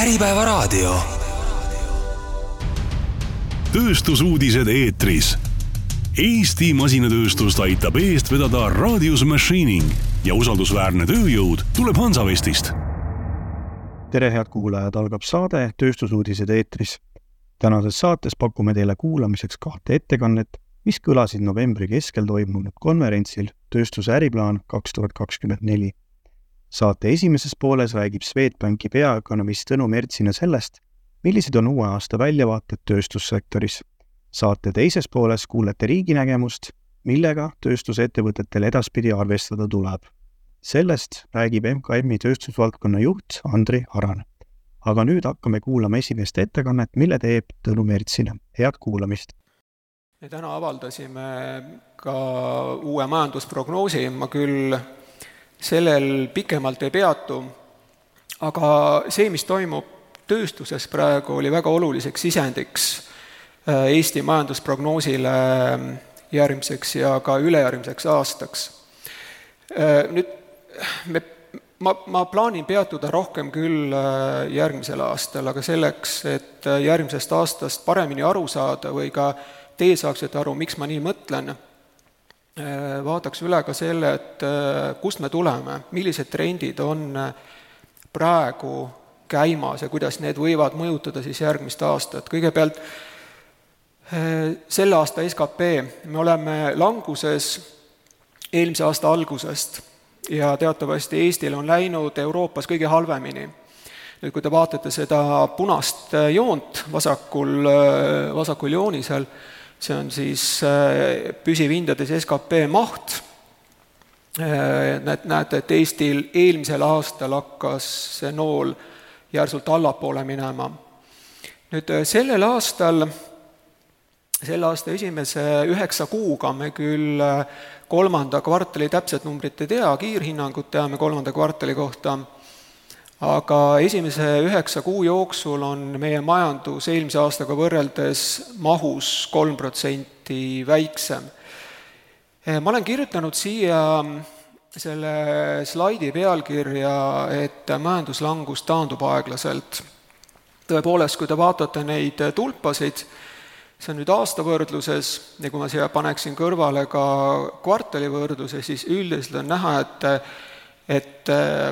Äripäevaraadio. tööstusuudised eetris. Eesti masinatööstust aitab eest vedada Radius Machining ja usaldusväärne tööjõud tuleb Hansavestist. tere, head kuulajad, algab saade Tööstusuudised eetris. tänases saates pakume teile kuulamiseks kahte ettekannet, mis kõlasid novembri keskel toimunud konverentsil Tööstuse äriplaan kaks tuhat kakskümmend neli saate esimeses pooles räägib Swedbanki peaökonomist Tõnu Mertsina sellest, millised on uue aasta väljavaated tööstussektoris. saate teises pooles kuulete riigi nägemust, millega tööstusettevõtetel edaspidi arvestada tuleb. sellest räägib MKM-i tööstusvaldkonna juht Andri Aran. aga nüüd hakkame kuulama esimest ettekannet, mille teeb Tõnu Mertsina. head kuulamist! me täna avaldasime ka uue majandusprognoosi, ma küll sellel pikemalt ei peatu, aga see, mis toimub tööstuses praegu, oli väga oluliseks sisendiks äh, Eesti majandusprognoosile äh, järgmiseks ja ka ülejärgmiseks aastaks. Äh, nüüd me, ma, ma plaanin peatuda rohkem küll järgmisel aastal, aga selleks, et järgmisest aastast paremini aru saada või ka teie saaksite aru, miks ma nii mõtlen Äh, vaataks üle ka selle, et äh, kust me tuleme, millised trendid on äh, praegu käimas ja kuidas need võivad mõjutada siis järgmist aastat. kõigepealt selle aasta skp, me oleme languses eelmise aasta algusest ja teatavasti Eestil on läinud Euroopas kõige halvemini. nüüd, kui te vaatate seda punast joont vasakul, vasakul joonisel, see on siis äh, püsivhindades skp maht, äh, näed, näete, et Eestil eelmisel aastal hakkas see nool järsult allapoole minema. nüüd äh, sellel aastal, selle aasta esimese üheksa kuuga me küll kolmanda kvartali täpset numbrit ei tea, kiirhinnangut teame kolmanda kvartali kohta aga esimese üheksa kuu jooksul on meie majandus eelmise aastaga võrreldes mahus kolm protsenti väiksem. ma olen kirjutanud siia selle slaidi pealkirja, et majanduslangus taandub aeglaselt. tõepoolest, kui te vaatate neid tulpasid, see on nüüd aasta võrdluses ja kui ma siia paneksin kõrvale ka kvartali võrdluse, siis üldiselt on näha, et et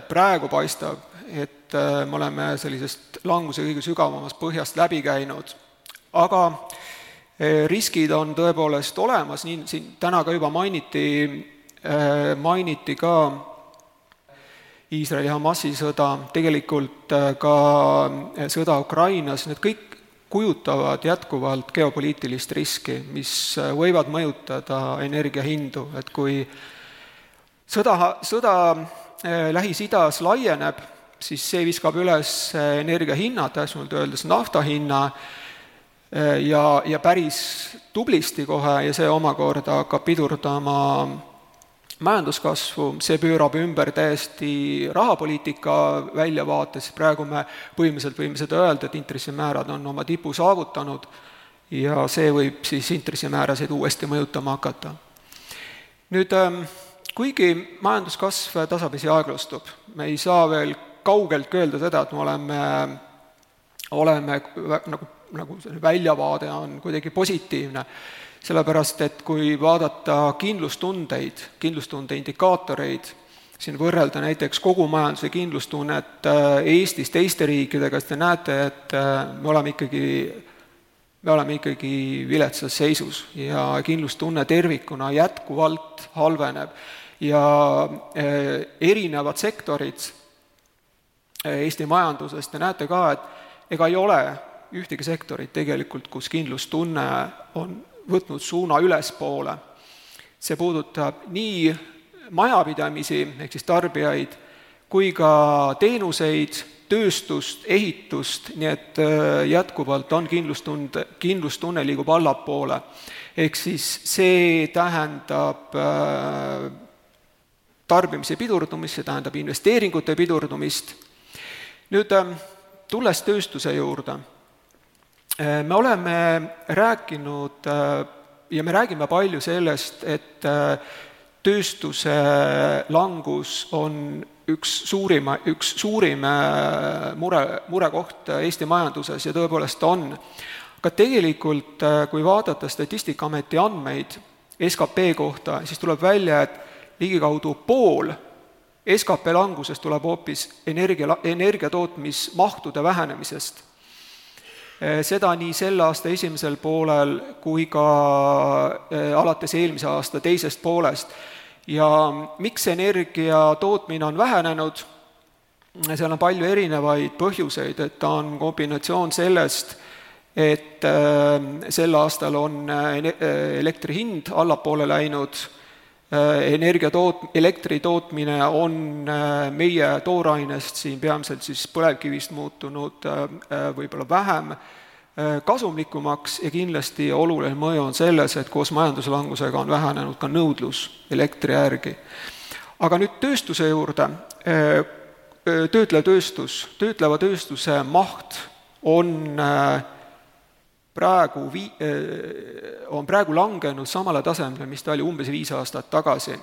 praegu paistab, et äh, me oleme sellisest languse kõige sügavamast põhjast läbi käinud. aga äh, riskid on tõepoolest olemas, nii siin täna ka juba mainiti, äh, mainiti ka Iisraeli-Hamasi sõda, tegelikult ka sõda Ukrainas, need kõik kujutavad jätkuvalt geopoliitilist riski, mis võivad mõjutada energiahindu, et kui sõda, sõda Lähis-Idas laieneb, siis see viskab üles energiahinnad, täpsemalt öeldes nafta hinna, eh, ja, ja päris tublisti kohe ja see omakorda hakkab pidurdama majanduskasvu, see pöörab ümber täiesti rahapoliitika väljavaates, praegu me põhimõtteliselt võime seda öelda, et intressimäärad on oma tipu saavutanud ja see võib siis intressimäärasid uuesti mõjutama hakata. nüüd ehm, kuigi majanduskasv tasapisi aeglustub, me ei saa veel kaugeltki öelda seda, et me oleme, oleme nagu, nagu see väljavaade on kuidagi positiivne, sellepärast et kui vaadata kindlustundeid, kindlustunde indikaatoreid, siin võrrelda näiteks kogu majanduse kindlustunnet äh, Eestis teiste riikidega, siis te näete, et äh, me oleme ikkagi, me oleme ikkagi viletsas seisus ja kindlustunne tervikuna jätkuvalt halveneb. Ja äh, erinevad sektorid Eesti majandusest ja näete ka, et ega ei ole ühtegi sektorit tegelikult, kus kindlustunne on võtnud suuna ülespoole. see puudutab nii majapidamisi, ehk siis tarbijaid, kui ka teenuseid, tööstust, ehitust, nii et äh, jätkuvalt on kindlustunde, kindlustunne liigub allapoole. ehk siis see tähendab äh, tarbimise pidurdumist, see tähendab investeeringute pidurdumist nüüd ähm, tulles tööstuse juurde, äh, me oleme rääkinud äh, ja me räägime palju sellest, et äh, tööstuse langus on üks suurima, üks suurim mure, murekoht Eesti majanduses ja tõepoolest on. aga tegelikult, kui vaadata Statistikaameti andmeid SKP kohta, siis tuleb välja, et ligikaudu pool skp langusest tuleb hoopis energia, energiatootmismahtude vähenemisest. Eh, seda nii selle aasta esimesel poolel kui ka eh, alates eelmise aasta teisest poolest. ja miks energia tootmine on vähenenud, seal on palju erinevaid põhjuseid, et ta on kombinatsioon sellest, et eh, sel aastal on elektri hind allapoole läinud energia toot-, elektri tootmine on äh, meie toorainest siin peamiselt siis põlevkivist muutunud äh, võib-olla vähem kasumlikumaks ja kindlasti oluline mõju on selles, et koos majanduslangusega on vähenenud ka nõudlus elektri järgi. aga nüüd tööstuse juurde, töötlev tööstus, töötleva tööstuse maht on äh, praegu vii-, on praegu langenud samale tasemele, mis ta oli umbes viis aastat tagasi.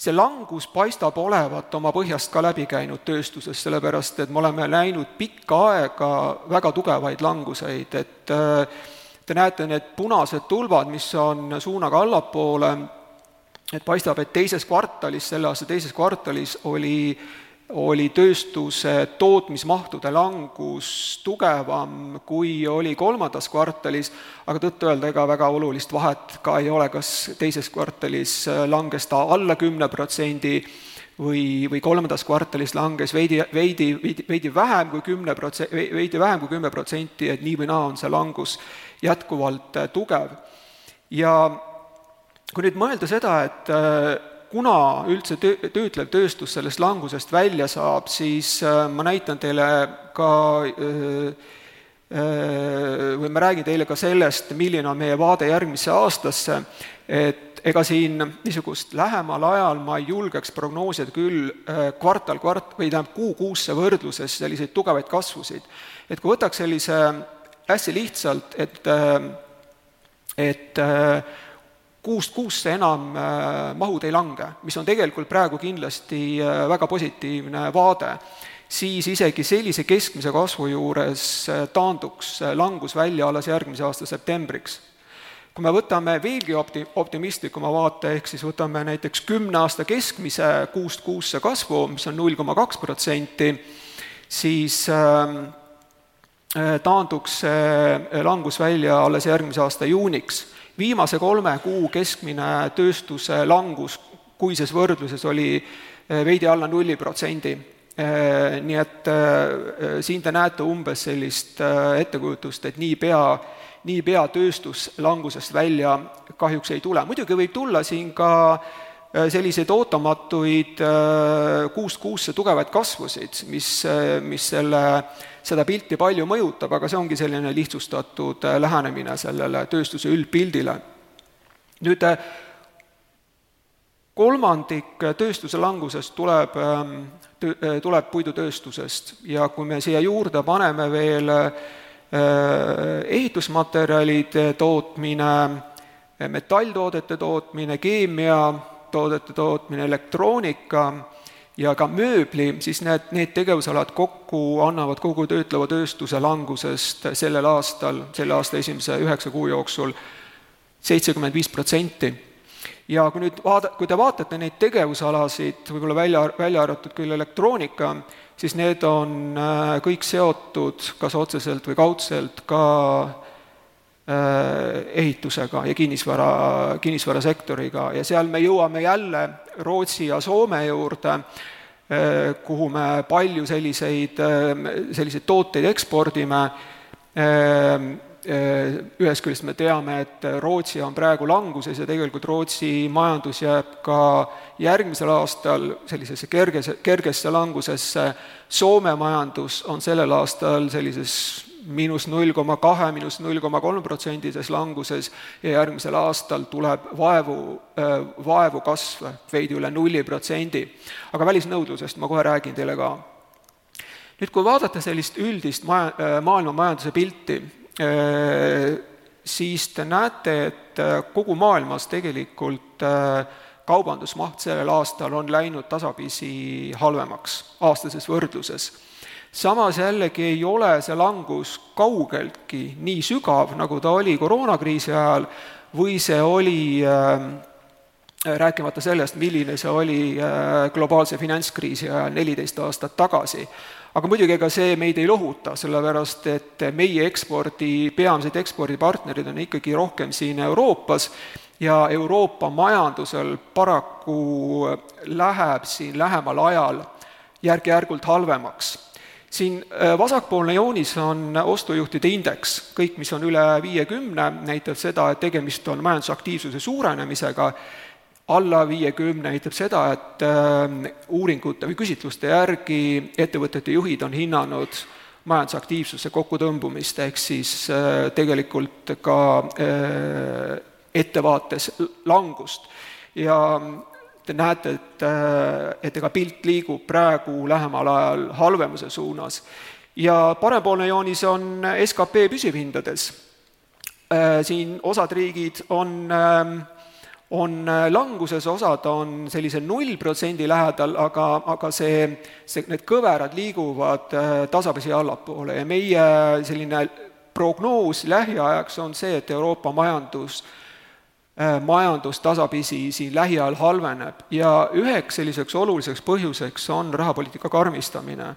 see langus paistab olevat oma põhjast ka läbi käinud tööstuses, sellepärast et me oleme näinud pikka aega väga tugevaid languseid, et te näete need punased tulbad, mis on suunaga allapoole, et paistab, et teises kvartalis, selle aasta teises kvartalis oli oli tööstuse tootmismahtude langus tugevam, kui oli kolmandas kvartalis, aga tõtt-öelda ega väga olulist vahet ka ei ole, kas teises kvartalis langes ta alla kümne protsendi või, või kolmandas kvartalis langes veidi, veidi, veidi, veidi vähem kui kümne protse-, veidi vähem kui kümme protsenti, et nii või naa on see langus jätkuvalt tugev. ja kui nüüd mõelda seda, et kuna üldse töö, töötlev tööstus sellest langusest välja saab, siis äh, ma näitan teile ka äh, äh, või ma räägin teile ka sellest, milline on meie vaade järgmisse aastasse, et ega siin niisugust lähemal ajal ma ei julgeks prognoosida küll kvartal kvart-, või tähendab, kuu kuusse võrdluses selliseid tugevaid kasvusid. et kui võtaks sellise hästi lihtsalt, et et kuust kuusse enam äh, mahud ei lange, mis on tegelikult praegu kindlasti äh, väga positiivne vaade, siis isegi sellise keskmise kasvu juures äh, taanduks langus välja alles järgmise aasta septembriks. kui me võtame veelgi opti-, optimistlikuma vaate, ehk siis võtame näiteks kümne aasta keskmise kuust kuusse kasvu, mis on null koma kaks protsenti, siis ähm, taanduks langus välja alles järgmise aasta juuniks viimase kolme kuu keskmine tööstuse langus kuises võrdluses oli eh, veidi alla nulli protsendi. Eh, nii et eh, siin te näete umbes sellist ettekujutust, et niipea, niipea tööstus langusest välja kahjuks ei tule. muidugi võib tulla siin ka selliseid ootamatuid kuust kuusse tugevaid kasvusid, mis, mis selle seda pilti palju mõjutab, aga see ongi selline lihtsustatud äh, lähenemine sellele tööstuse üldpildile. nüüd äh, kolmandik tööstuse langusest tuleb, ähm, äh, tuleb puidutööstusest ja kui me siia juurde paneme veel ehitusmaterjalide tootmine, metalltoodete tootmine, keemiatoodete tootmine, elektroonika, ja ka mööbli, siis need, need tegevusalad kokku annavad kogu töötleva tööstuse langusest sellel aastal, selle aasta esimese üheksa kuu jooksul seitsekümmend viis protsenti. ja kui nüüd vaada, kui te vaatate neid tegevusalasid, võib-olla välja, välja arvatud küll elektroonika, siis need on äh, kõik seotud kas otseselt või kaudselt ka ehitusega ja kinnisvara, kinnisvarasektoriga. Ja seal me jõuame jälle Rootsi ja Soome juurde, äh, kuhu me palju selliseid, äh, selliseid tooteid ekspordime, ühest küljest me teame, et Rootsi on praegu languses ja tegelikult Rootsi majandus jääb ka järgmisel aastal sellisesse kerges, kergesse langusesse, Soome majandus on sellel aastal sellises miinus null koma kahe, miinus null koma kolm protsendises languses ja järgmisel aastal tuleb vaevu, äh, vaevu kasv veidi üle nulli protsendi. aga välisnõudlusest ma kohe räägin teile ka. nüüd, kui vaadata sellist üldist maja, äh, maailma majanduse pilti, äh, siis te näete, et kogu maailmas tegelikult kaubandusmaht sellel aastal on läinud tasapisi halvemaks aastases võrdluses. Samas jällegi ei ole see langus kaugeltki nii sügav, nagu ta oli koroonakriisi ajal või see oli äh, rääkimata sellest, milline see oli äh, globaalse finantskriisi ajal neliteist aastat tagasi. aga muidugi ega see meid ei lohuta, sellepärast et meie ekspordi, peamised ekspordipartnerid on ikkagi rohkem siin Euroopas ja Euroopa majandusel paraku läheb siin lähemal ajal järk-järgult halvemaks siin äh, vasakpoolne joonis on ostujuhtide indeks, kõik, mis on üle viiekümne, näitab seda, et tegemist on majandusaktiivsuse suurenemisega alla viiekümne näitab seda, et äh, uuringute või küsitluste järgi ettevõtete juhid on hinnanud majandusaktiivsuse kokkutõmbumist, ehk siis äh, tegelikult ka ettevaates langust. ja te näete, et, et ega pilt liigub praegu lähemal ajal halvemuse suunas. ja parempoolne joonis on skp püsivhindades. siin osad riigid on äh, on äh, languses, osad on sellise null protsendi lähedal, aga, aga see, see, need kõverad liiguvad äh, tasapisi allapoole ja meie selline prognoos lähiajaks on see, et Euroopa majandus äh, majandus tasapisi siin lähiajal halveneb ja üheks selliseks oluliseks põhjuseks on rahapoliitika karmistamine.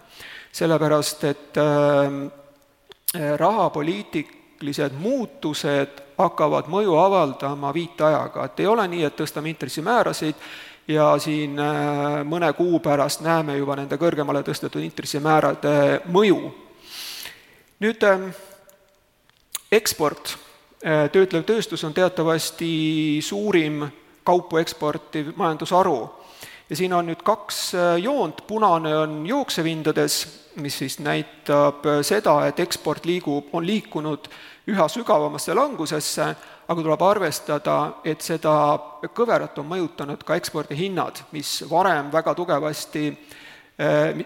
sellepärast, et äh, rahapoliitilised muutused hakkavad mõju avaldama viitajaga, et ei ole nii, et tõstame intressimäärasid ja siin äh, mõne kuu pärast näeme juba nende kõrgemale tõstetud intressimäärade mõju. nüüd ähm, eksport, äh, töötlev tööstus on teatavasti suurim kaupu eksportiv majandusharu. Ja siin on nüüd kaks äh, joont, punane on jooksevhindades, mis siis näitab seda, et eksport liigub, on liikunud üha sügavamasse langusesse, aga tuleb arvestada, et seda kõverat on mõjutanud ka ekspordihinnad, mis varem väga tugevasti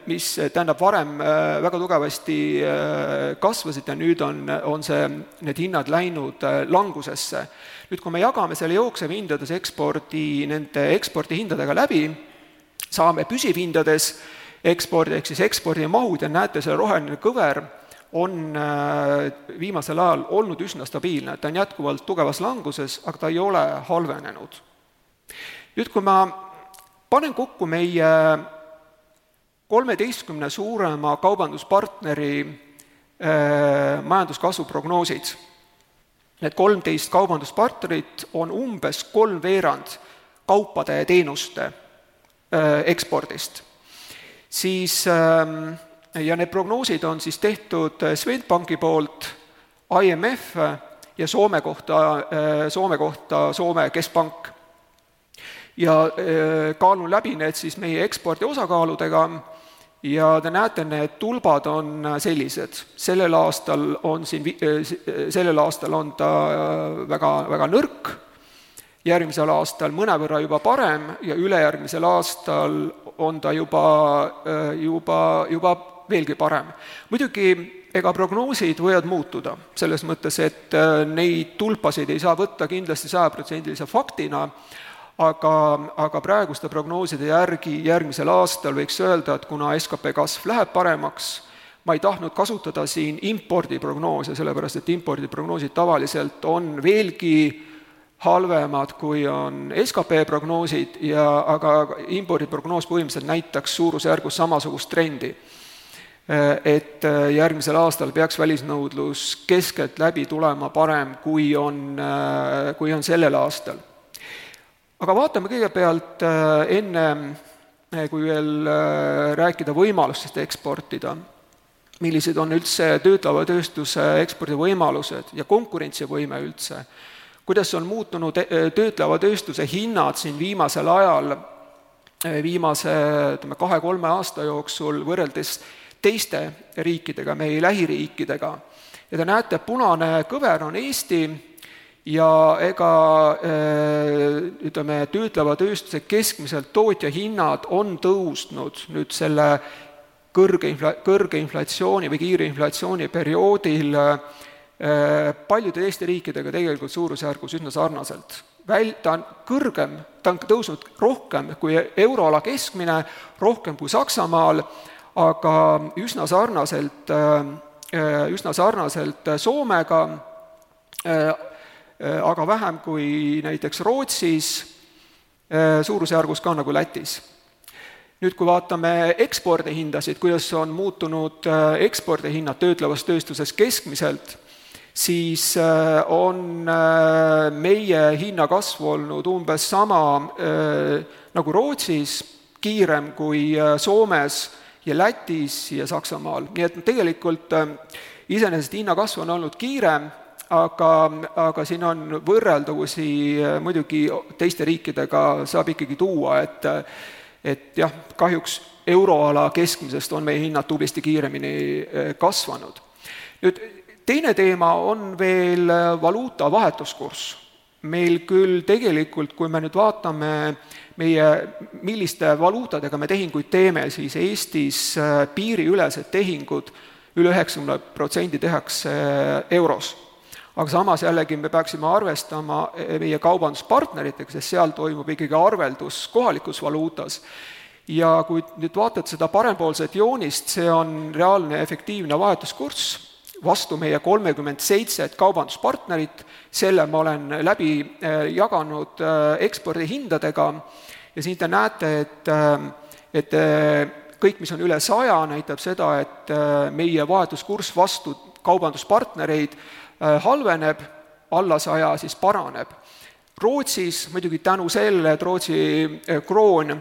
mis tähendab, varem eh, väga tugevasti eh, kasvasid ja nüüd on, on see, need hinnad läinud langusesse. nüüd, kui me jagame selle jooksevhindades ekspordi, nende ekspordihindadega läbi, saame püsivhindades ekspordi, ehk siis ekspordimahud ja näete, see roheline kõver on äh, viimasel ajal olnud üsna stabiilne, ta on jätkuvalt tugevas languses, aga ta ei ole halvenenud. nüüd, kui ma panen kokku meie kolmeteistkümne suurema kaubanduspartneri äh, majanduskasvu prognoosid, need kolmteist kaubanduspartnerit on umbes kolmveerand kaupade ja teenuste äh, ekspordist, siis ähm, ja need prognoosid on siis tehtud äh, Swedbanki poolt, IMF ja Soome kohta, äh, Soome kohta Soome keskpank. ja äh, kaalun läbi need siis meie ekspordi osakaaludega ja te näete, need tulbad on sellised, sellel aastal on siin, sellel aastal on ta väga, väga nõrk, järgmisel aastal mõnevõrra juba parem ja ülejärgmisel aastal on ta juba, juba, juba veelgi parem. muidugi ega prognoosid võivad muutuda, selles mõttes, et äh, neid tulpasid ei saa võtta kindlasti sajaprotsendilise faktina, aga, aga praeguste prognooside järgi järgmisel aastal võiks öelda, et kuna skp kasv läheb paremaks, ma ei tahtnud kasutada siin impordiprognoose, sellepärast et impordiprognoosid tavaliselt on veelgi halvemad, kui on skp prognoosid ja aga impordiprognoos põhimõtteliselt näitaks suurusjärgus samasugust trendi et järgmisel aastal peaks välisnõudlus keskeltläbi tulema parem, kui on, kui on sellel aastal. Aga vaatame kõigepealt enne, kui veel rääkida võimalustest eksportida, millised on üldse töötleva tööstuse ekspordivõimalused ja konkurentsivõime üldse, kuidas on muutunud töötleva tööstuse hinnad siin viimasel ajal, viimase ütleme, kahe-kolme aasta jooksul võrreldes teiste riikidega, meie lähiriikidega. ja te näete, punane kõver on Eesti ja ega äh, ütleme, töötleva tööstuse keskmiselt tootjahinnad on tõusnud nüüd selle kõrge infla-, kõrge inflatsiooni või kiire inflatsiooni perioodil äh, paljude Eesti riikidega tegelikult suurusjärgus üsna sarnaselt. väl-, ta on kõrgem, ta on tõusnud rohkem kui euroala keskmine, rohkem kui Saksamaal, aga üsna sarnaselt, üsna sarnaselt Soomega, aga vähem kui näiteks Rootsis, suurusjärgus ka nagu Lätis. Nüüd, kui vaatame ekspordihindasid, kuidas on muutunud ekspordihinnad töötlevas tööstuses keskmiselt, siis äh, on äh, meie hinnakasv olnud umbes sama äh, nagu Rootsis, kiirem kui Soomes ja Lätis ja Saksamaal, nii et tegelikult iseenesest hinnakasv on olnud kiirem, aga, aga siin on võrreldavusi muidugi teiste riikidega saab ikkagi tuua, et et jah, kahjuks euroala keskmisest on meie hinnad tublisti kiiremini kasvanud. nüüd teine teema on veel äh, valuuta vahetuskurss. meil küll tegelikult, kui me nüüd vaatame meie, milliste valuutadega me tehinguid teeme, siis Eestis piiriülesed tehingud üle üheksakümne protsendi tehakse euros. Aga samas jällegi me peaksime arvestama meie kaubanduspartneritega, sest seal toimub ikkagi arveldus kohalikus valuutas. Ja kui nüüd vaatad seda parempoolset joonist, see on reaalne efektiivne vahetuskurss vastu meie kolmekümmend seitset kaubanduspartnerit, selle ma olen läbi äh, jaganud ekspordihindadega. Ja siin te näete, et, et kõik, mis on üle saja, näitab seda, et meie vahetuskurss vastu kaubanduspartnereid halveneb, alla saja siis paraneb. Rootsis muidugi tänu sellele, et Rootsi kroon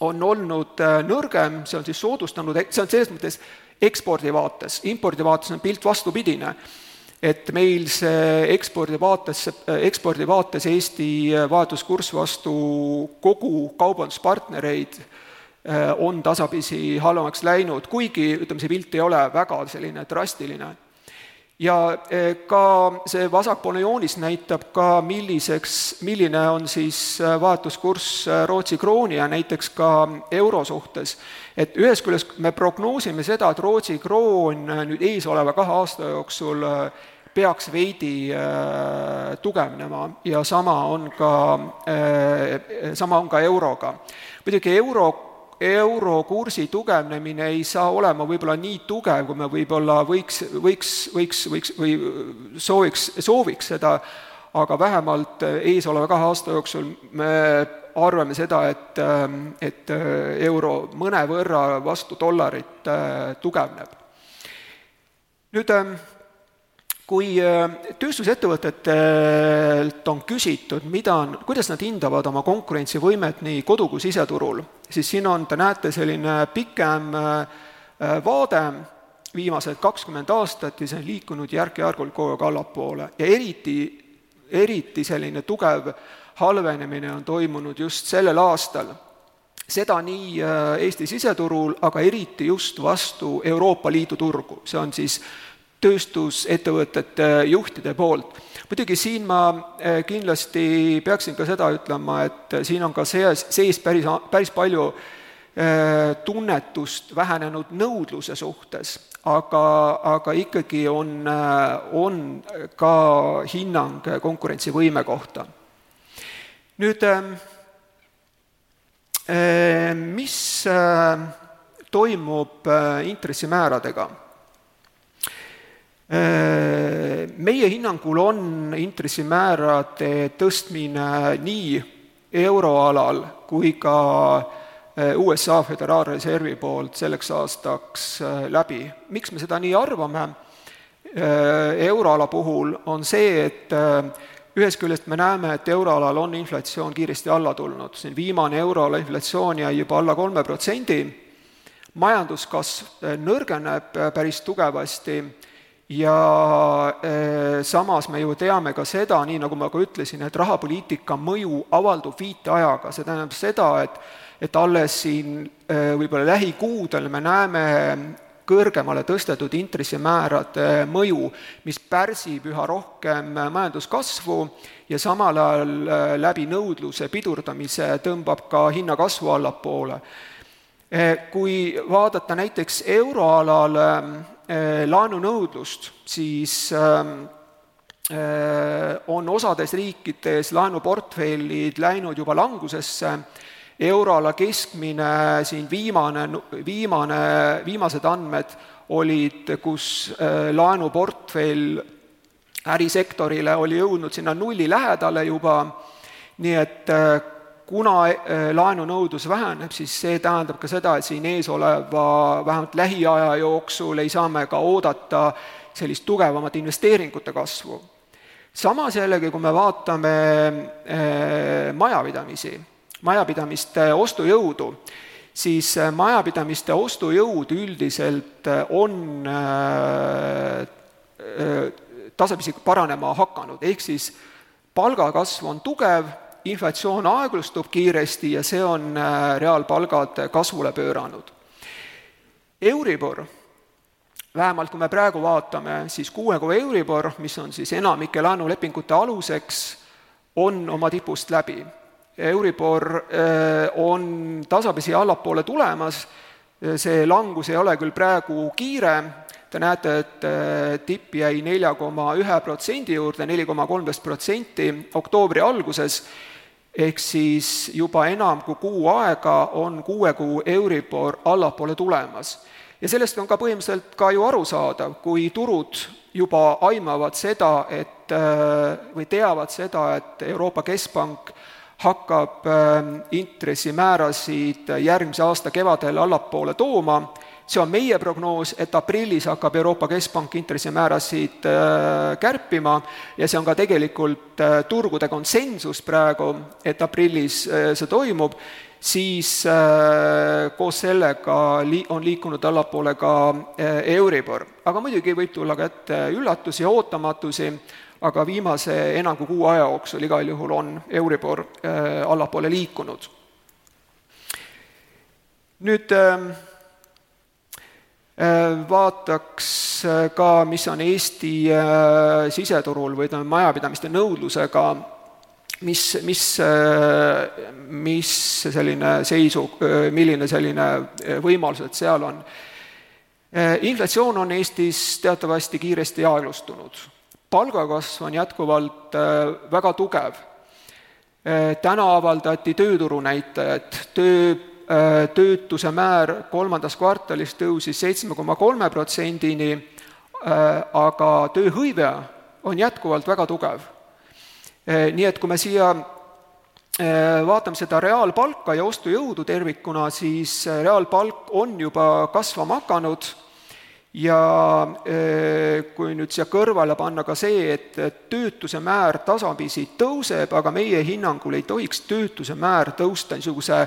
on olnud nõrgem, see on siis soodustanud, see on selles mõttes ekspordi vaates, impordi vaates on pilt vastupidine. et meil see ekspordi vaates, ekspordi vaates Eesti vahetuskurss vastu kogu kaubanduspartnereid on tasapisi halvemaks läinud, kuigi ütleme, see pilt ei ole väga selline drastiline ja eh, ka see vasakpoolne joonis näitab ka, milliseks, milline on siis eh, vahetuskurss eh, Rootsi krooni ja näiteks ka euro suhtes. et ühest küljest me prognoosime seda, et Rootsi kroon nüüd eesoleva kahe aasta jooksul peaks veidi tugevnema ja sama on ka sama on ka euroga. muidugi euro euro kursi tugevnemine ei saa olema võib-olla nii tugev, kui me võib-olla võiks, võiks, võiks, võiks või sooviks, sooviks seda, aga vähemalt eesoleva kahe aasta jooksul me arvame seda, et, et euro mõnevõrra vastu dollarit tugevneb. nüüd kui äh, tööstusettevõtetelt on küsitud, mida kuidas nad hindavad oma konkurentsivõimet nii kodu- kui siseturul, siis siin on, te näete, selline pikem äh, äh, vaade, viimased kakskümmend aastat ja see on liikunud järk-järgult kogu aeg allapoole ja eriti, eriti selline tugev halvenemine on toimunud just sellel aastal. seda nii Eesti siseturul, aga eriti just vastu Euroopa Liidu turgu, see on siis tööstusettevõtete juhtide poolt. muidugi siin ma eh, kindlasti peaksin ka seda ütlema, et siin on ka sees, sees päris, päris palju eh, tunnetust vähenenud nõudluse suhtes, aga, aga ikkagi on, eh, on ka hinnang konkurentsivõime kohta. nüüd mis toimub intressimääradega meie hinnangul on intressimäärade tõstmine nii euroalal kui ka äh, USA Föderaalreservi poolt selleks aastaks äh, läbi. miks me seda nii arvame? Euroala puhul on see, et ühest küljest me näeme, et euroalal on inflatsioon kiiresti alla tulnud, siin viimane euroala inflatsioon jäi juba alla kolme protsendi, majanduskasv nõrgeneb päris tugevasti ja äh, samas me ju teame ka seda, nii nagu ma ka ütlesin, et rahapoliitika mõju avaldub viiteajaga, see tähendab seda, et et alles siin äh, võib-olla lähikuudel me näeme kõrgemale tõstetud intressimäärade mõju, mis pärsib üha rohkem majanduskasvu ja samal ajal äh, läbi nõudluse pidurdamise tõmbab ka hinnakasvu allapoole. Kui vaadata näiteks euroalal Eh, laenunõudlust, siis ähm, on osades riikides laenuportfellid läinud juba langusesse, euroala keskmine siin viimane, viimane, viimased andmed olid, kus laenuportfell ärisektorile oli jõudnud sinna nulli lähedale juba, nii et kuna laenunõudlus väheneb, siis see tähendab ka seda, et siin eesoleva vähemalt lähiaja jooksul ei saa me ka oodata sellist tugevamat investeeringute kasvu. Samas jällegi, kui me vaatame eh, majapidamisi, majapidamiste ostujõudu, siis eh, majapidamiste ostujõud üldiselt on tasapisi paranema hakanud, ehk siis palgakasv on tugev, inflatsioon aeglustub kiiresti ja see on reaalpalgad kasvule pööranud. Euribor vähemalt kui me praegu vaatame, siis kuue kuu Euribor, mis on siis enamike laenulepingute aluseks, on oma tipust läbi. Euribor äh, on tasapisi allapoole tulemas, see langus ei ole küll praegu kiire, te näete, et äh, tipp jäi nelja koma ühe protsendi juurde, neli koma kolmteist protsenti oktoobri alguses, ehk siis juba enam kui kuu aega on kuue kuu Euribor allapoole tulemas. Ja sellest on ka põhimõtteliselt ka ju aru saada, kui turud juba aimavad seda, et äh, või teavad seda, et Euroopa Keskpank hakkab äh, intressimäärasid järgmise aasta kevadel allapoole tooma, see on meie prognoos, et aprillis hakkab Euroopa Keskpank intressimäärasid äh, kärpima ja see on ka tegelikult turgude konsensus praegu, et aprillis see toimub siis äh, koos sellega li-, on liikunud allapoole ka äh, Euribor. aga muidugi võib tulla ka ette üllatusi ja ootamatusi, aga viimase enam kui kuu aja jooksul igal juhul on Euribor äh, allapoole liikunud. nüüd ähm, vaataks ka, mis on Eesti siseturul või ütleme, majapidamiste nõudlusega mis, mis, mis selline seisu, milline selline võimalused seal on. inflatsioon on Eestis teatavasti kiiresti aeglustunud. palgakasv on jätkuvalt äh, väga tugev. Äh, täna avaldati tööturu näitajad, töö, äh, töötuse määr kolmandas kvartalis tõusis seitsme koma kolme protsendini, aga tööhõive on jätkuvalt väga tugev. Eh, nii et kui me siia vaatame seda reaalpalka ja ostujõudu tervikuna, siis reaalpalk on juba kasvama hakanud ja kui nüüd siia kõrvale panna ka see, et töötuse määr tasapisi tõuseb, aga meie hinnangul ei tohiks töötuse määr tõusta niisuguse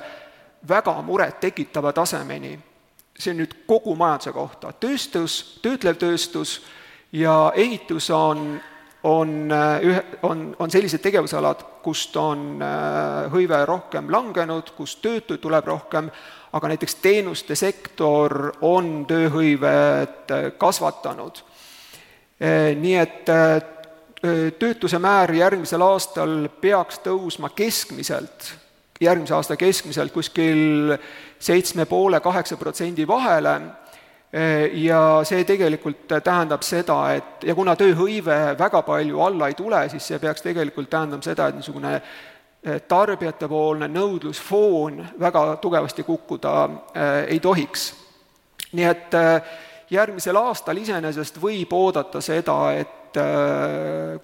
väga murettekitava tasemeni, see on nüüd kogu majanduse kohta, tööstus, töötlev tööstus ja ehitus on on äh, ühe, on, on sellised tegevusalad, kust on äh, hõive rohkem langenud, kus töötuid tuleb rohkem, aga näiteks teenuste sektor on tööhõivet äh, kasvatanud. Nii et töötuse määr järgmisel aastal peaks tõusma keskmiselt, järgmise aasta keskmiselt kuskil seitsme poole, kaheksa protsendi vahele ja see tegelikult tähendab seda, et ja kuna tööhõive väga palju alla ei tule, siis see peaks tegelikult tähendama seda, et niisugune eh, tarbijatepoolne nõudlusfoon väga tugevasti kukkuda eh, ei tohiks. nii et eh, järgmisel aastal iseenesest võib oodata seda, et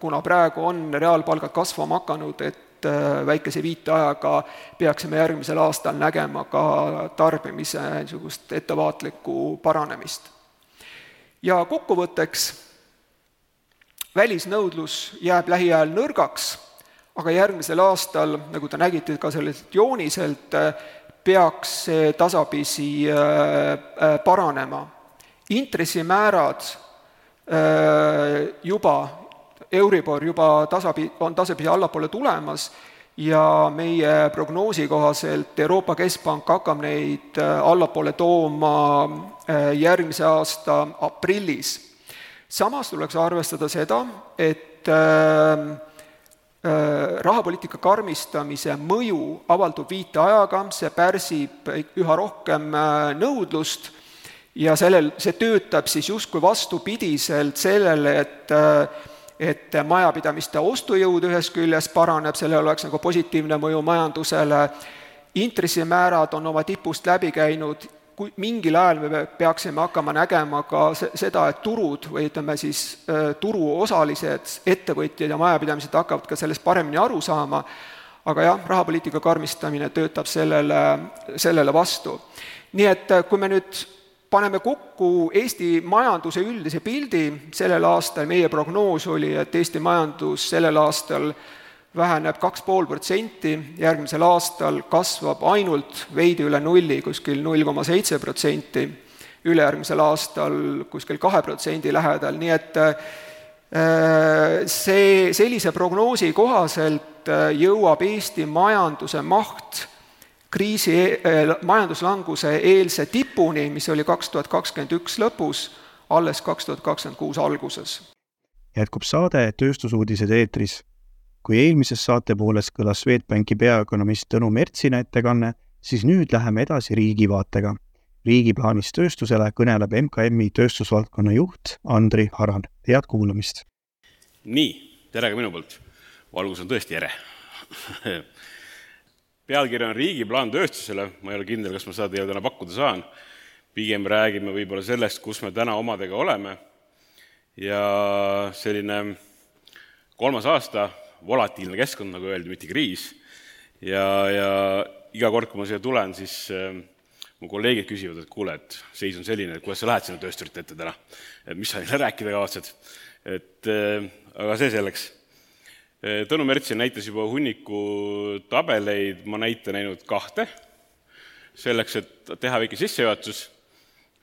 kuna praegu on reaalpalgad kasvama hakanud, et et äh, väikese viiteajaga peaksime järgmisel aastal nägema ka tarbimise niisugust ettevaatlikku paranemist. ja kokkuvõtteks, välisnõudlus jääb lähiajal nõrgaks, aga järgmisel aastal, nagu te nägite ka sellelt jooniselt, peaks see tasapisi äh, paranema. intressimäärad äh, juba Euribor juba tasapi-, on tasapisi allapoole tulemas ja meie prognoosi kohaselt Euroopa Keskpank hakkab neid äh, allapoole tooma äh, järgmise aasta aprillis. samas tuleks arvestada seda, et äh, rahapoliitika karmistamise mõju avaldub viiteajaga, see pärsib üha rohkem nõudlust ja sellel, see töötab siis justkui vastupidiselt sellele, et et majapidamiste ostujõud ühest küljest paraneb, sellel oleks nagu positiivne mõju majandusele, intressimäärad on oma tipust läbi käinud, kui mingil ajal me peaksime hakkama nägema ka seda, et turud või ütleme siis turuosalised, ettevõtjad ja majapidamised hakkavad ka sellest paremini aru saama, aga jah, rahapoliitika karmistamine töötab sellele, sellele vastu. nii et kui me nüüd paneme kokku Eesti majanduse üldise pildi. Sellel aastal, meie prognoos oli, et Eesti majandus sellel aastal väheneb kaks pool protsenti, järgmisel aastal kasvab ainult veidi üle nulli, kuskil null koma seitse protsenti, ülejärgmisel aastal kuskil kahe protsendi lähedal, nii et äh, see, sellise prognoosi kohaselt äh, jõuab Eesti majanduse maht kriisi, äh, majanduslanguse eelse tipuni, mis oli kaks tuhat kakskümmend üks lõpus, alles kaks tuhat kakskümmend kuus alguses. jätkub saade Tööstusuudised eetris kui eelmises saatepooles kõlas Swedbanki peaökonomist Tõnu Mertsina ettekanne, siis nüüd läheme edasi riigi vaatega. riigi plaanist tööstusele kõneleb MKM-i tööstusvaldkonna juht Andri Haran, head kuulamist! nii, tere ka minu poolt. valgus on tõesti ere pealkiri on Riigi plaan tööstusele, ma ei ole kindel, kas ma seda teile täna pakkuda saan, pigem räägime võib-olla sellest, kus me täna omadega oleme ja selline kolmas aasta volatiilne keskkond, nagu öeldi, mitte kriis. ja, ja iga kord, kui ma siia tulen, siis äh, mu kolleegid küsivad, et kuule, et seis on selline, et kuidas sa lähed sinna töösturite ette täna, et mis sa neile rääkida kavatsed. et äh, aga see selleks. Tõnu Mertsin näitas juba hunniku tabeleid, ma näitan ainult kahte, selleks, et teha väike sissejuhatus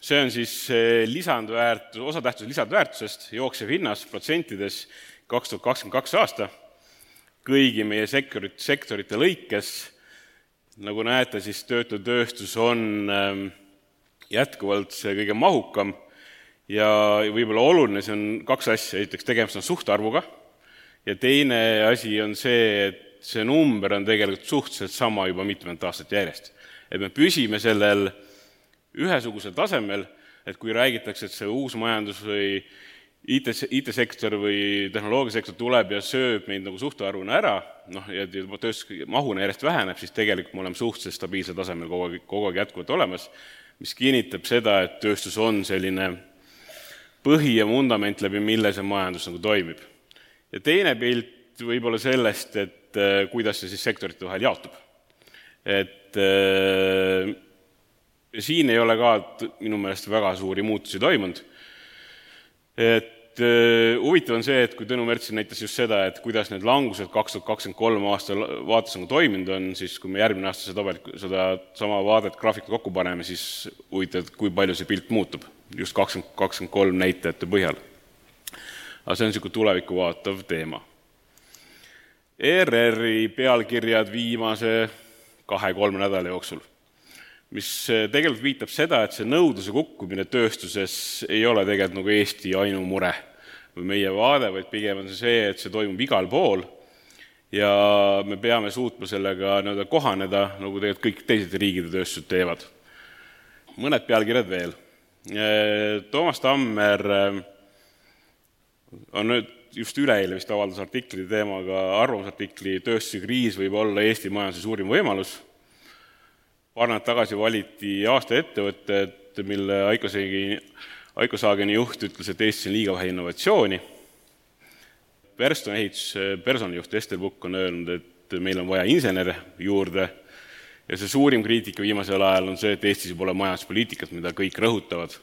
see on siis lisandväärtus, osatähtsus lisandväärtusest, jooksev hinnas protsentides kaks tuhat kakskümmend kaks aasta. Kõigi meie sektorit, sektorite lõikes. nagu näete, siis töötlev tööstus on ähm, jätkuvalt see kõige mahukam. Ja võib-olla oluline, see on kaks asja, esiteks tegemist on suhtarvuga ja teine asi on see, et see number on tegelikult suhteliselt sama juba mitmendat aastat järjest. et me püsime sellel ühesugusel tasemel, et kui räägitakse, et see uus majandus või IT, IT-sektor või tehnoloogiasektor tuleb ja sööb meid nagu suhtarvuna ära, noh, ja tööstuse mahuna järjest väheneb, siis tegelikult me oleme suhteliselt stabiilsel tasemel kogu aeg, kogu aeg jätkuvalt olemas, mis kinnitab seda, et tööstus on selline põhi ja vundament, läbi mille see majandus nagu toimib. Ja teine pilt võib-olla sellest, et äh, kuidas see siis sektorite vahel jaotub. et äh, siin ei ole ka minu meelest väga suuri muutusi toimunud, et äh, huvitav on see, et kui Tõnu Mertsin näitas just seda, et kuidas need langused kaks tuhat kakskümmend kolm aasta vaates nagu toiminud on, siis kui me järgmine aasta seda tabelit, seda sama vaadet, graafikut kokku paneme, siis huvitav, et kui palju see pilt muutub just kakskümmend, kakskümmend kolm näitajate põhjal. Aga see on niisugune tulevikku vaatav teema. ERR-i pealkirjad viimase kahe-kolme nädala jooksul mis eh, tegelikult viitab seda, et see nõudluse kukkumine tööstuses ei ole tegelikult nagu Eesti ainumure või meie vaade, vaid pigem on see see, et see toimub igal pool ja me peame suutma sellega nii-öelda kohaneda, nagu tegelikult kõik teised riigid ja tööstused teevad. mõned pealkirjad veel. Eh, Toomas Tammer eh, on nüüd just üleeile vist avaldas artikli teemaga, arvamusartikli Tööstuse kriis võib olla Eesti majanduse suurim võimalus paar nädalat tagasi valiti aasta ettevõtted, mille Aiko Seegi, Aiko Saageni juht ütles, et Eestis on liiga vähe innovatsiooni. Verston ehituse personalijuht Ester Pukk on öelnud, et meil on vaja insenere juurde ja see suurim kriitika viimasel ajal on see, et Eestis pole majanduspoliitikat, mida kõik rõhutavad.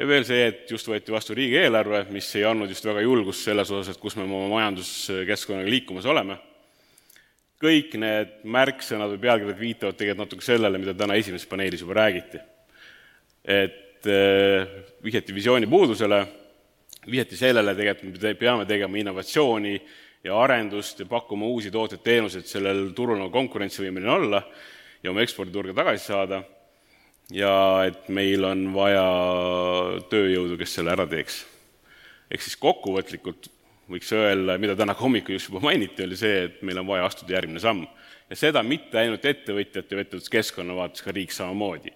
Ja veel see, et just võeti vastu riigieelarve, mis ei andnud just väga julgust selles osas, et kus me oma majanduskeskkonnaga liikumas oleme kõik need märksõnad või pealkirjad viitavad tegelikult natuke sellele, mida täna esimeses paneelis juba räägiti. et äh, vihjati visiooni puudusele, vihjati sellele tegelikult, me peame tegema innovatsiooni ja arendust ja pakkuma uusi tooteid-teenuseid sellel turul nagu konkurentsivõimeline olla ja oma eksporditurge tagasi saada ja et meil on vaja tööjõudu, kes selle ära teeks. ehk siis kokkuvõtlikult võiks öelda, mida täna hommikul just juba mainiti, oli see, et meil on vaja astuda järgmine samm. ja seda mitte ainult ettevõtjate või ettevõtluskeskkonna vaates, ka riik samamoodi.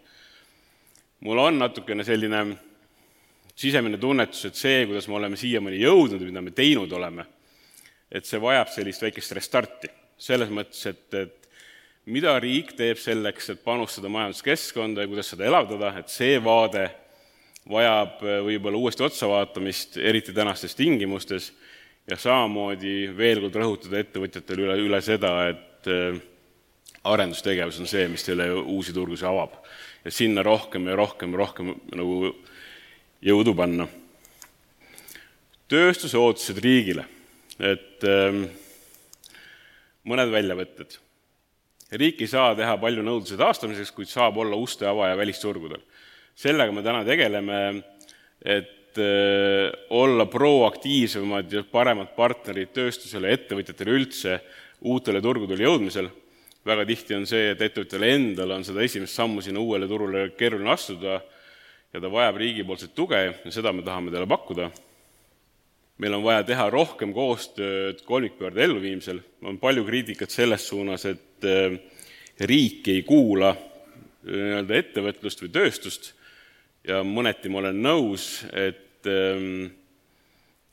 mul on natukene selline sisemine tunnetus, et see, kuidas me oleme siiamaani jõudnud, mida me teinud oleme, et see vajab sellist väikest restarti. selles mõttes, et, et mida riik teeb selleks, et panustada majanduskeskkonda ja kuidas seda elavdada, et see vaade vajab võib-olla uuesti otsavaatamist, eriti tänastes tingimustes, ja samamoodi veel kord rõhutada ettevõtjatele üle, üle seda, et äh, arendustegevus on see, mis teile uusi turgusid avab. ja sinna rohkem ja rohkem ja rohkem nagu jõudu panna. tööstuse ootused riigile, et ähm, mõned väljavõtted. Riik ei saa teha palju nõudluse taastamiseks, kuid saab olla uste avaja välisturgudel. sellega me täna tegeleme, et äh, olla proaktiivsemad ja paremad partnerid tööstusele, ettevõtjatele üldse uutele turgudele jõudmisel väga tihti on see, et ettevõtjal endal on seda esimest sammu sinna uuele turule keeruline astuda ja ta vajab riigipoolset tuge ja seda me tahame talle pakkuda. Meil on vaja teha rohkem koostööd kolmikpöörde elluviimisel, on palju kriitikat selles suunas, et äh, riik ei kuula äh, nii-öelda ettevõtlust või tööstust ja mõneti ma olen nõus, et ähm,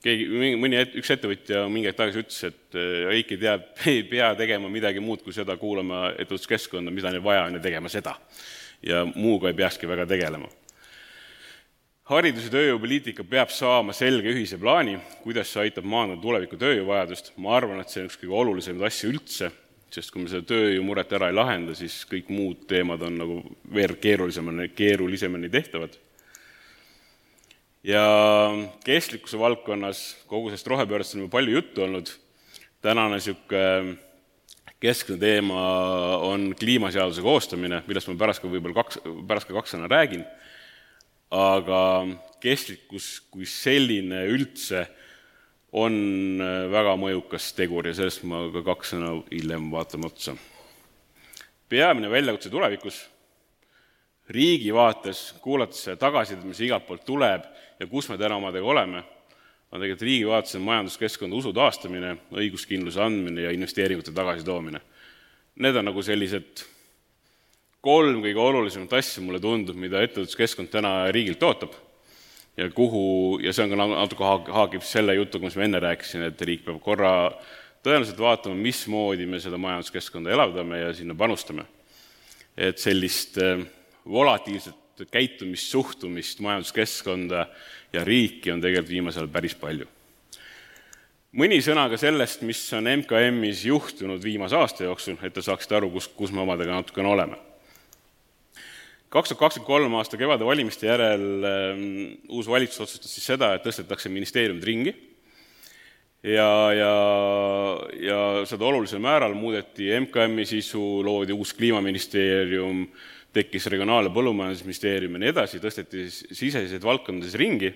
keegi, mõni, üks ettevõtja mingi aeg tagasi ütles, et riik äh, ei tea, ei pea tegema midagi muud kui seda, kuulama ettevõtluskeskkonda, mida neil vaja on ja tegema seda. ja muuga ei peakski väga tegelema. Haridus- ja tööjõupoliitika peab saama selge ühise plaani, kuidas see aitab maandada tuleviku tööjõuvajadust, ma arvan, et see on üks kõige olulisemaid asju üldse, sest kui me seda tööjõumuret ära ei lahenda, siis kõik muud teemad on nagu veel keerulisemani, keerulisemani tehtavad. Ja kestlikkuse valdkonnas, kogu sellest rohepöördest on juba palju juttu olnud, tänane niisugune keskne teema on kliimaseaduse koostamine, millest ma pärast ka võib-olla kaks, pärast ka kaks sõna räägin, aga kestlikkus kui selline üldse on väga mõjukas tegur ja sellest ma ka kaks sõna hiljem vaatame otsa. peamine väljakutse tulevikus riigi vaates, kuulates seda tagasisidet, mis igalt poolt tuleb ja kus me täna omadega oleme, on tegelikult riigi vaates on majanduskeskkonna usu taastamine, õiguskindluse andmine ja investeeringute tagasitoomine. Need on nagu sellised kolm kõige olulisemat asja, mulle tundub, mida ettevõtluskeskkond täna riigilt ootab ja kuhu, ja see on ka natuke haag-, haagib selle jutuga, mis ma enne rääkisin, et riik peab korra tõenäoliselt vaatama, mismoodi me seda majanduskeskkonda elavdame ja sinna panustame. et sellist äh, volatiilset käitumist, suhtumist majanduskeskkonda ja riiki on tegelikult viimasel ajal päris palju. mõni sõna ka sellest, mis on MKM-is juhtunud viimase aasta jooksul, et te saaksite aru, kus, kus me omadega natukene oleme. Kaks tuhat kakskümmend kolm aasta kevade valimiste järel ähm, uus valitsus otsustas siis seda, et tõstetakse ministeeriumid ringi. Ja, ja, ja seda olulisel määral muudeti MKM-i sisu, loodi uus kliimaministeerium, tekkis Regionaal- ja Põllumajandusministeerium ja nii edasi, tõsteti siseseid valdkondades ringi.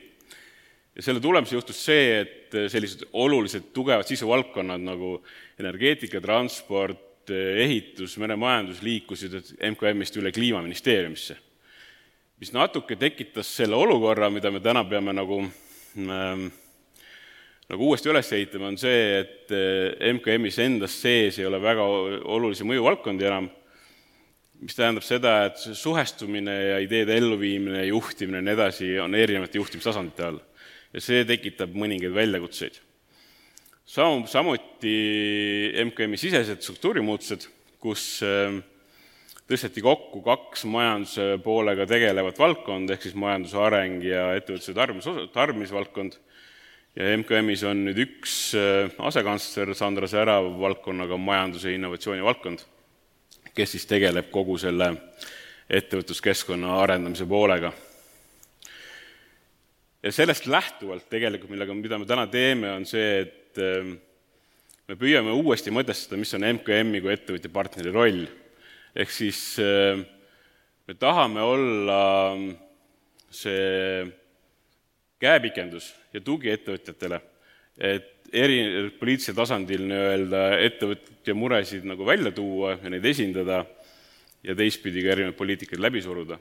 Ja selle tulemusel juhtus see, et sellised olulised tugevad sisuvaldkonnad nagu energeetika, transport, ehitus, meremajandus liikusid MKM-ist üle Kliimaministeeriumisse. mis natuke tekitas selle olukorra, mida me täna peame nagu ähm, nagu uuesti üles ehitama, on see, et MKM-is endas sees ei ole väga olulisi mõjuvaldkondi enam mis tähendab seda, et suhestumine ja ideede elluviimine, juhtimine ja nii edasi on erinevate juhtimistasandite all. ja see tekitab mõningaid väljakutseid. Samu, samuti MKM-i sisesed struktuurimuutused, kus ähm, tõsteti kokku kaks majanduse poolega tegelevat valdkonda, ehk siis majanduse areng ja ettevõtluse tarbimis, tarbimisvaldkond, ja MKM-is on nüüd üks äh, asekantsler, Sandra Särav, valdkonnaga majanduse ja innovatsiooni valdkond kes siis tegeleb kogu selle ettevõtluskeskkonna arendamise poolega. ja sellest lähtuvalt tegelikult, millega, mida me täna teeme, on see, et ähm, me püüame uuesti mõtestada, mis on MKM-i kui ettevõtja partneri roll. ehk siis ähm, me tahame olla see käepikendus ja tugi ettevõtjatele, et eri, poliitilisel tasandil nii-öelda ettevõtja muresid nagu välja tuua ja neid esindada ja teistpidi ka erinevaid poliitikaid läbi suruda.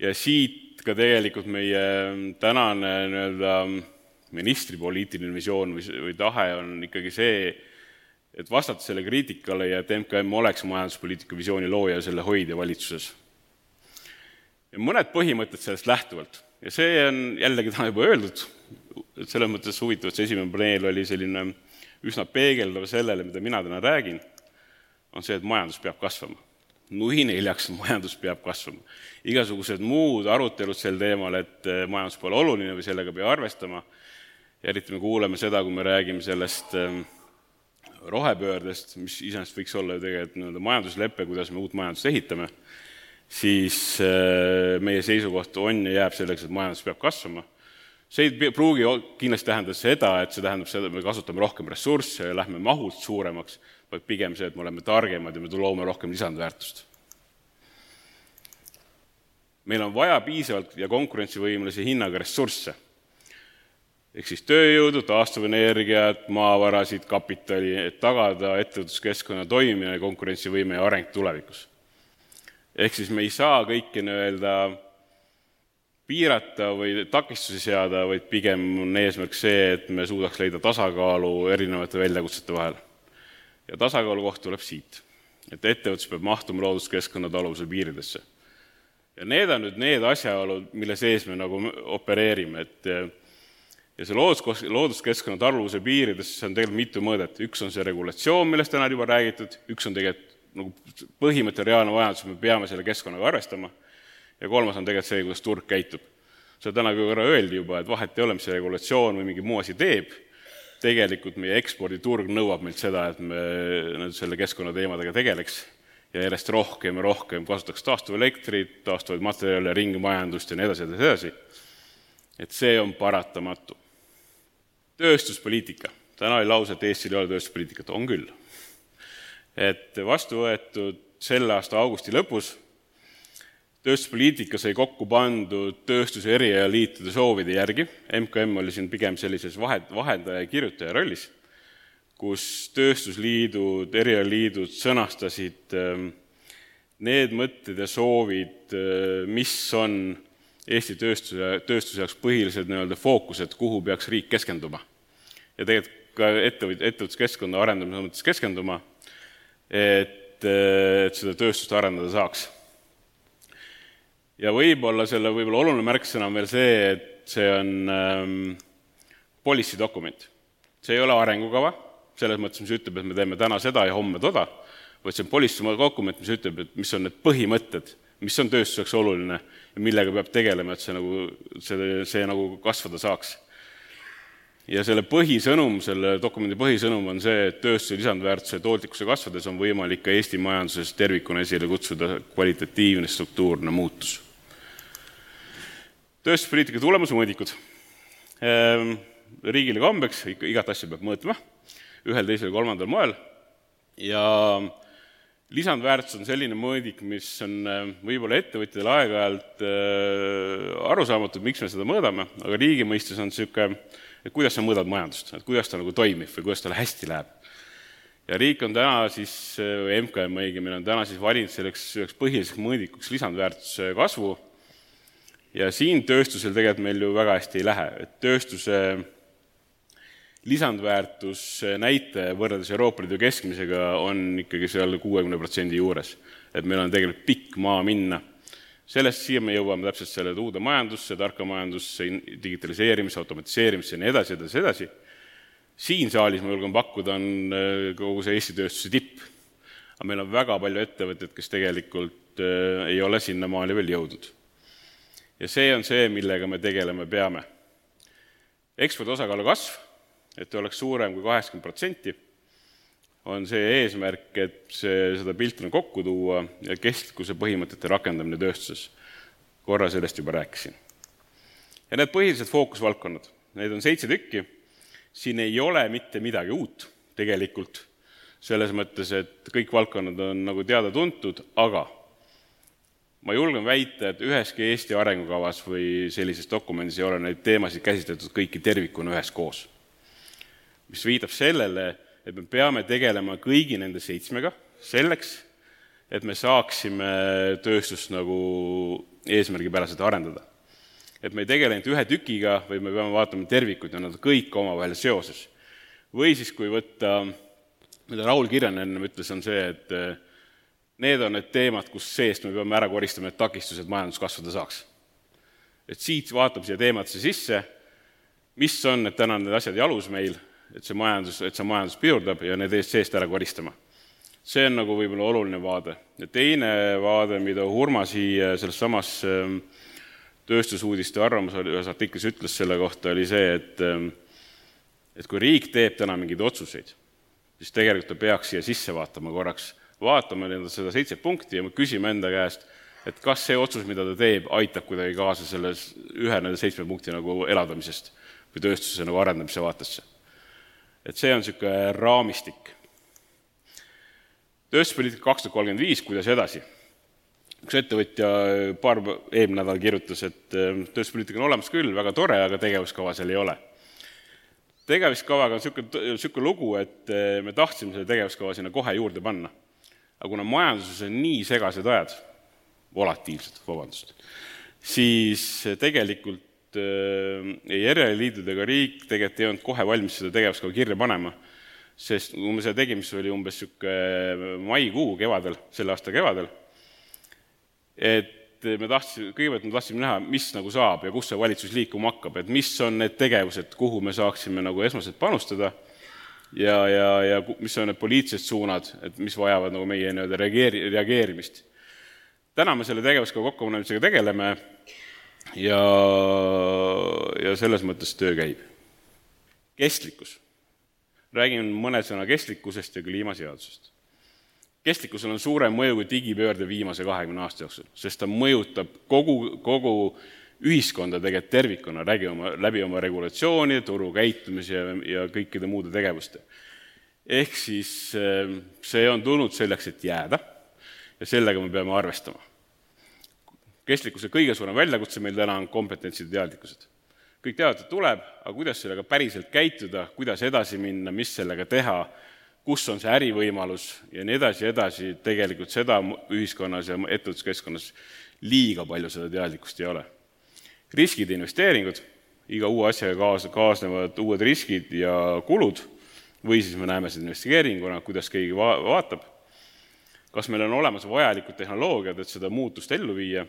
ja siit ka tegelikult meie tänane nii-öelda ministri poliitiline visioon või, või tahe on ikkagi see, et vastata selle kriitikale ja et MKM oleks majanduspoliitika visiooni looja ja selle hoidja valitsuses. ja mõned põhimõtted sellest lähtuvalt ja see on jällegi täna juba öeldud, et selles mõttes huvitav, et see esimene paneel oli selline üsna peegeldav sellele, mida mina täna räägin, on see, et majandus peab kasvama. nui neljaks, majandus peab kasvama. igasugused muud arutelud sel teemal, et majandus pole oluline või sellega ei pea arvestama, eriti me kuuleme seda, kui me räägime sellest äh, rohepöördest, mis iseenesest võiks olla ju tegelikult nii-öelda majanduslepe, kuidas me uut majandust ehitame, siis äh, meie seisukoht on ja jääb selleks, et majandus peab kasvama. see ei pruugi kindlasti tähendada seda, et see tähendab seda, et me kasutame rohkem ressursse ja lähme mahult suuremaks, vaid pigem see, et me oleme targemad ja me loome rohkem lisandväärtust. meil on vaja piisavalt ja konkurentsivõimelise hinnaga ressursse ehk siis tööjõudu, taastuvenergiat, maavarasid, kapitali, et tagada ettevõtluskeskkonna toimimine, konkurentsivõime ja areng tulevikus. ehk siis me ei saa kõike nii-öelda piirata või takistusi seada, vaid pigem on eesmärk see, et me suudaks leida tasakaalu erinevate väljakutsete vahel. ja tasakaalu koht tuleb siit, et ettevõtlus peab mahtuma looduskeskkonna taluvuse piiridesse. ja need on nüüd need asjaolud, mille sees me nagu opereerime, et ja see loodus, looduskeskkonna taluvuse piirides, see on tegelikult mitu mõõdet, üks on see regulatsioon, millest täna juba räägitud, üks on tegelikult nagu põhimõte, reaalne vajadus, me peame selle keskkonnaga arvestama, ja kolmas on tegelikult see, kuidas turg käitub. seda täna korra öeldi juba, et vahet ei ole, mis see regulatsioon või mingi muu asi teeb, tegelikult meie eksporditurg nõuab meilt seda, et me selle keskkonnateemadega tegeleks ja järjest rohkem ja rohkem kasutaks taastuvelektrit, taastuvaid materjale, ringmajandust ja nii edasi, edasi, edasi. et see on paratamatu tööstuspoliitika. täna oli lause, et Eestil ei ole tööstuspoliitikat, on küll. et vastu võetud selle aasta augusti lõpus tööstuspoliitika sai kokku pandud tööstuse erialaliitude soovide järgi, MKM oli siin pigem sellises vahe, vahendaja ja kirjutaja rollis, kus tööstusliidud, erialaliidud sõnastasid ähm, need mõtted ja soovid, äh, mis on Eesti tööstuse, tööstuse jaoks põhilised nii-öelda fookused, kuhu peaks riik keskenduma ja tegelikult ka ettevõt-, ettevõtluskeskkonna arendamise mõttes keskenduma, et, et seda tööstust arendada saaks. ja võib-olla selle võib-olla oluline märksõna on veel see, et see on ähm, policy dokument. see ei ole arengukava, selles mõttes, mis ütleb, et me teeme täna seda ja homme toda, vaid see on policy dokument, mis ütleb, et mis on need põhimõtted, mis on tööstuseks oluline ja millega peab tegelema, et see nagu, see, see nagu kasvada saaks ja selle põhisõnum, selle dokumendi põhisõnum on see, et tööstuse lisandväärtuse tootlikkuse kasvades on võimalik ka Eesti majanduses tervikuna esile kutsuda kvalitatiivne struktuurne muutus. tööstuspoliitika tulemusmõõdikud. Ehm, riigile kombeks ikka igat asja peab mõõtma ühel, teisel, kolmandal moel ja lisandväärtus on selline mõõdik, mis on ehm, võib-olla ettevõtjatele aeg-ajalt ehm, arusaamatu, miks me seda mõõdame, aga riigi mõistes on niisugune et kuidas sa mõõdad majandust, et kuidas ta nagu toimib või kuidas tal hästi läheb. ja riik on täna siis, või MKM õigemini, on täna siis valinud selleks üheks põhiliseks mõõdikuks lisandväärtuse kasvu ja siin tööstusel tegelikult meil ju väga hästi ei lähe, et tööstuse lisandväärtusnäitaja võrreldes Euroopa Liidu keskmisega on ikkagi seal kuuekümne protsendi juures. et meil on tegelikult pikk maa minna sellest siia me jõuame täpselt selle uude majandusse, tarka majandusse, digitaliseerimisse, automatiseerimisse ja nii edasi, edasi, edasi. siin saalis, ma julgen pakkuda, on äh, kogu see Eesti tööstuse tipp. aga meil on väga palju ettevõtteid, kes tegelikult äh, ei ole sinnamaani veel jõudnud. ja see on see, millega me tegelema peame. ekspordi osakaalu kasv, et oleks suurem kui kaheksakümmend protsenti on see eesmärk, et see, seda pilti nagu kokku tuua ja kestlikkuse põhimõtete rakendamine tööstuses. korra sellest juba rääkisin. ja need põhilised fookusvaldkonnad, neid on seitse tükki, siin ei ole mitte midagi uut tegelikult, selles mõttes, et kõik valdkonnad on nagu teada-tuntud, aga ma julgen väita, et üheski Eesti arengukavas või sellises dokumendis ei ole neid teemasid käsitletud kõiki tervikuna üheskoos. mis viitab sellele, et me peame tegelema kõigi nende seitsmega selleks, et me saaksime tööstust nagu eesmärgipäraselt arendada. et me ei tegele ainult ühe tükiga, vaid me peame vaatama tervikut ja nad kõik omavahel seoses. või siis, kui võtta, mida Raul Kirjanen ennem ütles, on see, et eh, need on need teemad, kus seest me peame ära koristama need takistused majandus kasvada saaks. et siit vaatab siia teemasse sisse, mis on need täna need asjad jalus meil, et see majandus, et see majandus pidurdab ja need eest seest ära koristama. see on nagu võib-olla oluline vaade. ja teine vaade, mida Urma siia selles samas ähm, tööstusuudiste arvamus ühes artiklis ütles selle kohta, oli see, et ähm, et kui riik teeb täna mingeid otsuseid, siis tegelikult ta peaks siia sisse vaatama korraks, vaatama nii-öelda seda seitset punkti ja küsima enda käest, et kas see otsus, mida ta teeb, aitab kuidagi kaasa selles ühe nende seitsme punkti nagu elavdamisest või tööstuse nagu arendamise vaatesse. Et see on niisugune raamistik. tööstuspoliitika kaks tuhat kolmkümmend viis, kuidas edasi? üks ettevõtja paar, eelmine nädal kirjutas, et äh, tööstuspoliitika on olemas küll, väga tore, aga tegevuskava seal ei ole. tegevuskavaga on niisugune, niisugune lugu, et äh, me tahtsime selle tegevuskava sinna kohe juurde panna. aga kuna majanduses on nii segased ajad, volatiilsed, vabandust, siis tegelikult äh, ei järeleliidud ega riik tegelikult ei olnud kohe valmis seda tegevuskava kirja panema, sest kui me seda tegime, siis oli umbes niisugune maikuu kevadel, selle aasta kevadel, et me tahtsime, kõigepealt me tahtsime näha, mis nagu saab ja kus see valitsus liikuma hakkab, et mis on need tegevused, kuhu me saaksime nagu esmaselt panustada ja, ja, ja mis on need poliitilised suunad, et mis vajavad nagu meie nii-öelda reageeri-, reageerimist. Täna me selle tegevuskava kokkupanemisega tegeleme ja, ja selles mõttes töö käib. kestlikkus. räägin mõne sõna kestlikkusest ja kliimaseadusest. kestlikkusel on suurem mõju kui digipöörde viimase kahekümne aasta jooksul, sest ta mõjutab kogu, kogu ühiskonda tegelikult tervikuna, läbi oma, läbi oma regulatsioonide, turu käitumise ja, ja kõikide muude tegevuste. ehk siis eh, see on tulnud selleks, et jääda ja sellega me peame arvestama. Kestlikkuse kõige suurem väljakutse meil täna on kompetentsid ja teadlikkused. kõik teavad, et tuleb, aga kuidas sellega päriselt käituda, kuidas edasi minna, mis sellega teha, kus on see ärivõimalus ja nii edasi ja edasi, tegelikult seda ühiskonnas ja ettevõtluskeskkonnas liiga palju seda teadlikkust ei ole. riskid ja investeeringud, iga uue asjaga kaas-, kaasnevad uued riskid ja kulud, või siis me näeme seda investeeringuna, kuidas keegi va-, vaatab kas meil on olemas vajalikud tehnoloogiad, et seda muutust ellu viia,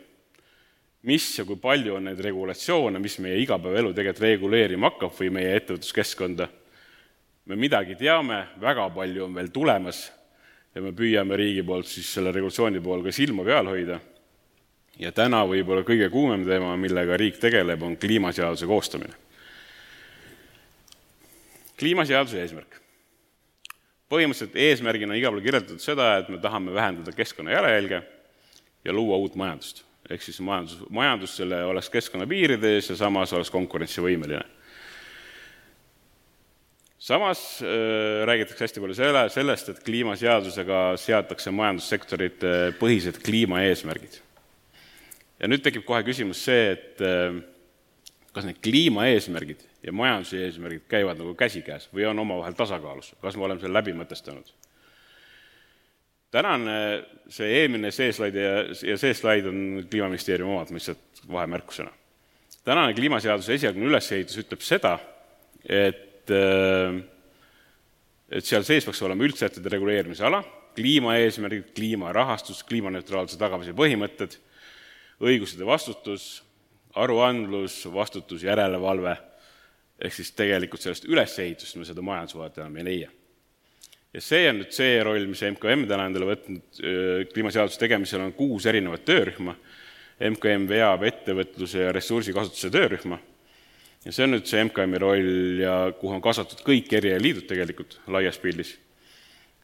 mis ja kui palju on neid regulatsioone, mis meie igapäevaelu tegelikult reguleerima hakkab või meie ettevõtluskeskkonda. me midagi teame, väga palju on veel tulemas ja me püüame riigi poolt siis selle regulatsiooni pool ka silma peal hoida. ja täna võib-olla kõige kuumem teema, millega riik tegeleb, on kliimaseaduse koostamine. kliimaseaduse eesmärk põhimõtteliselt eesmärgina igal pool kirjeldatud seda, et me tahame vähendada keskkonna jalajälge ja luua uut majandust. Ehk siis majandus, majandus selle oleks keskkonna piirides ja samas oleks konkurentsivõimeline. samas äh, räägitakse hästi palju selle, sellest, et kliimaseadusega seatakse majandussektorite põhised kliimaeesmärgid. ja nüüd tekib kohe küsimus see, et äh, kas need kliimaeesmärgid ja majanduse eesmärgid käivad nagu käsikäes või on omavahel tasakaalus, kas me oleme selle läbi mõtestanud? Tänane, see eelmine see slaid ja, ja see slaid on Kliimaministeeriumi omad, lihtsalt vahemärkusena. tänane kliimaseaduse esialgne ülesehitus ütleb seda, et, et seal sees peaks olema üldsätete reguleerimise ala, kliimaeesmärgid, kliimarahastus, kliimaneutraalsuse tagamise põhimõtted, õigused ja vastutus, aruandlus, vastutus, järelevalve ehk siis tegelikult sellest ülesehitust me seda majandusvaadet enam ei leia. Ja see on nüüd see roll, mis MKM täna endale võtnud, kliimaseaduse tegemisel on kuus erinevat töörühma, MKM veab ettevõtluse ja ressursikasutuse töörühma, ja see on nüüd see MKM-i roll ja kuhu on kaasatud kõik erialaliidud tegelikult laias pildis,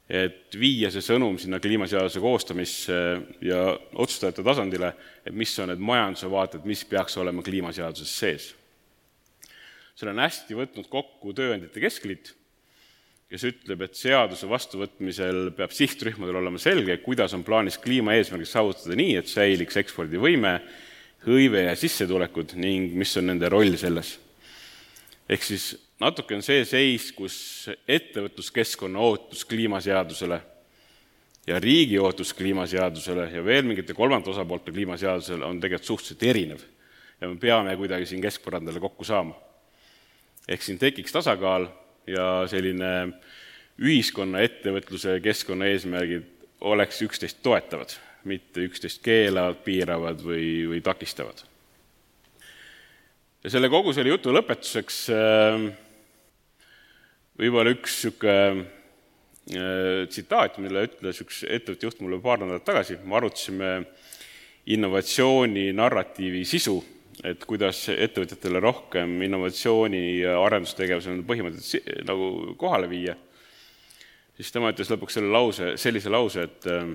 et viia see sõnum sinna kliimaseaduse koostamisse ja otsustajate tasandile, et mis on need majanduse vaated, mis peaks olema kliimaseaduses sees. Selle on hästi võtnud kokku Tööandjate Keskliit, kes ütleb, et seaduse vastuvõtmisel peab sihtrühmadel olema selge, kuidas on plaanis kliimaeesmärgid saavutada nii, et säiliks ekspordivõime, hõive ja sissetulekud ning mis on nende roll selles. ehk siis natuke on see seis, kus ettevõtluskeskkonna ootus kliimaseadusele ja riigi ootus kliimaseadusele ja veel mingite kolmandate osapoolte kliimaseadusele on tegelikult suhteliselt erinev. ja me peame kuidagi siin keskpõrandale kokku saama ehk siin tekiks tasakaal ja selline ühiskonna, ettevõtluse, keskkonna eesmärgid oleks üksteist toetavad, mitte üksteist keelavad, piiravad või, või takistavad. ja selle kogu selle jutu lõpetuseks äh, võib-olla üks niisugune äh, tsitaat, mille ütles üks ettevõtte juht mulle paar nädalat tagasi, me arutasime innovatsiooni narratiivi sisu, et kuidas ettevõtjatele rohkem innovatsiooni ja arendustegevuse põhimõtted nagu kohale viia, siis tema ütles lõpuks selle lause, sellise lause, et äh,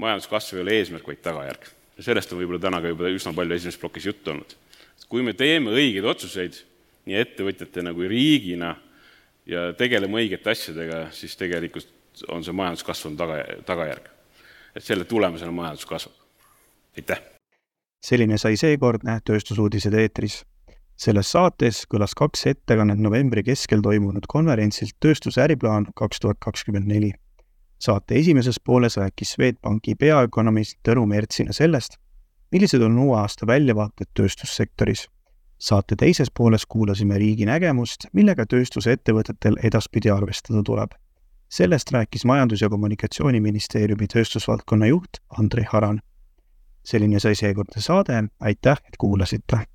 majanduskasv ei ole eesmärk, vaid tagajärg. ja sellest on võib-olla täna ka juba üsna palju esimeses plokis juttu olnud. kui me teeme õigeid otsuseid nii ettevõtjatena kui riigina ja tegeleme õigete asjadega, siis tegelikult on see majanduskasv on taga, tagajärg. et selle tulemusena majandus kasvab. aitäh! Selline sai seekordne Tööstusuudised eetris. selles saates kõlas kaks ettekannet novembri keskel toimunud konverentsilt Tööstuse äriplaan kaks tuhat kakskümmend neli. saate esimeses pooles rääkis Swedbanki peaökonomist Tõnu Mertsina sellest, millised on uue aasta väljavaated tööstussektoris saate teises pooles kuulasime riigi nägemust, millega tööstusettevõtetel edaspidi arvestada tuleb. sellest rääkis Majandus- ja Kommunikatsiooniministeeriumi tööstusvaldkonna juht Andrei Haran. Selline sai seekordne saade, aitäh, et kuulasite!